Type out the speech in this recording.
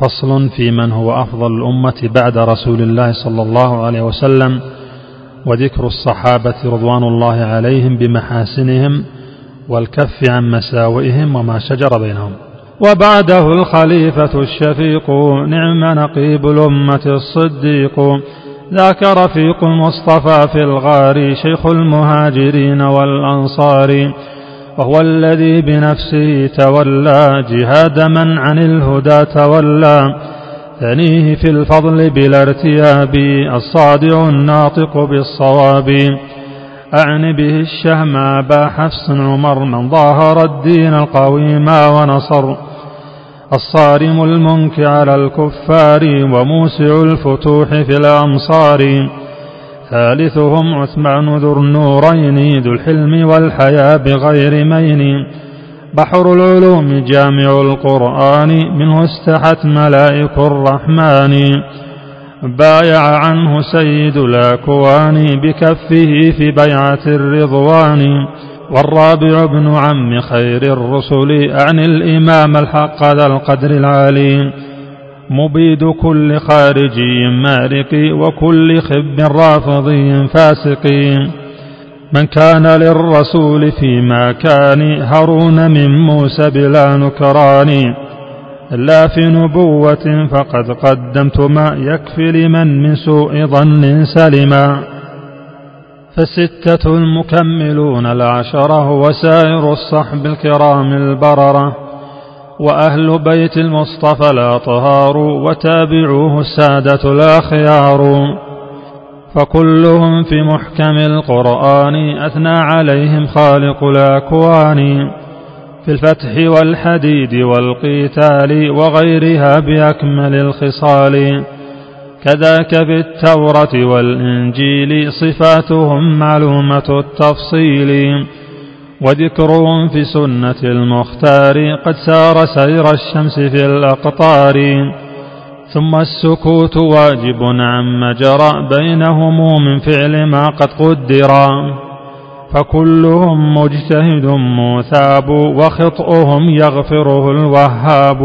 فصل في من هو أفضل الأمة بعد رسول الله صلى الله عليه وسلم وذكر الصحابة رضوان الله عليهم بمحاسنهم والكف عن مساوئهم وما شجر بينهم. وبعده الخليفة الشفيق نعم نقيب الأمة الصديق. ذاك رفيق المصطفى في الغار شيخ المهاجرين والأنصار. وهو الذي بنفسه تولى جهاد من عن الهدى تولى. ثنيه في الفضل بلا ارتياب الصادع الناطق بالصواب. أعني به الشهم أبا حفص عمر من ظاهر الدين القويم ونصر. الصارم المنك على الكفار وموسع الفتوح في الأمصار ثالثهم عثمان ذو النورين ذو الحلم والحياء بغير مين. بحر العلوم جامع القرآن منه استحت ملائك الرحمن. بايع عنه سيد الأكوان بكفه في بيعة الرضوان. والرابع ابن عم خير الرسل أعني الإمام الحق ذا القدر العالي. مبيد كل خارجي مارق وكل خب رافضي فاسق. من كان للرسول في مكان هارون من موسى بلا نكران. لا في نبوة فقد قدمت ما يكفي لمن من سوء ظن سلما. فالستة المكملون العشرة وسائر الصحب الكرام البررة. وأهل بيت المصطفى الأطهار وتابعوه السادة الأخيار فكلهم في محكم القرآن أثنى عليهم خالق الأكوان. في الفتح والحديد والقتال وغيرها بأكمل الخصال. كذاك في التوراة والإنجيل صفاتهم معلومة التفصيل. وذكرهم في سنة المختار قد سار سير الشمس في الأقطار. ثم السكوت واجب عما جرى بينهم من فعل ما قد قدر. فكلهم مجتهد مثاب وخطئهم يغفره الوهاب.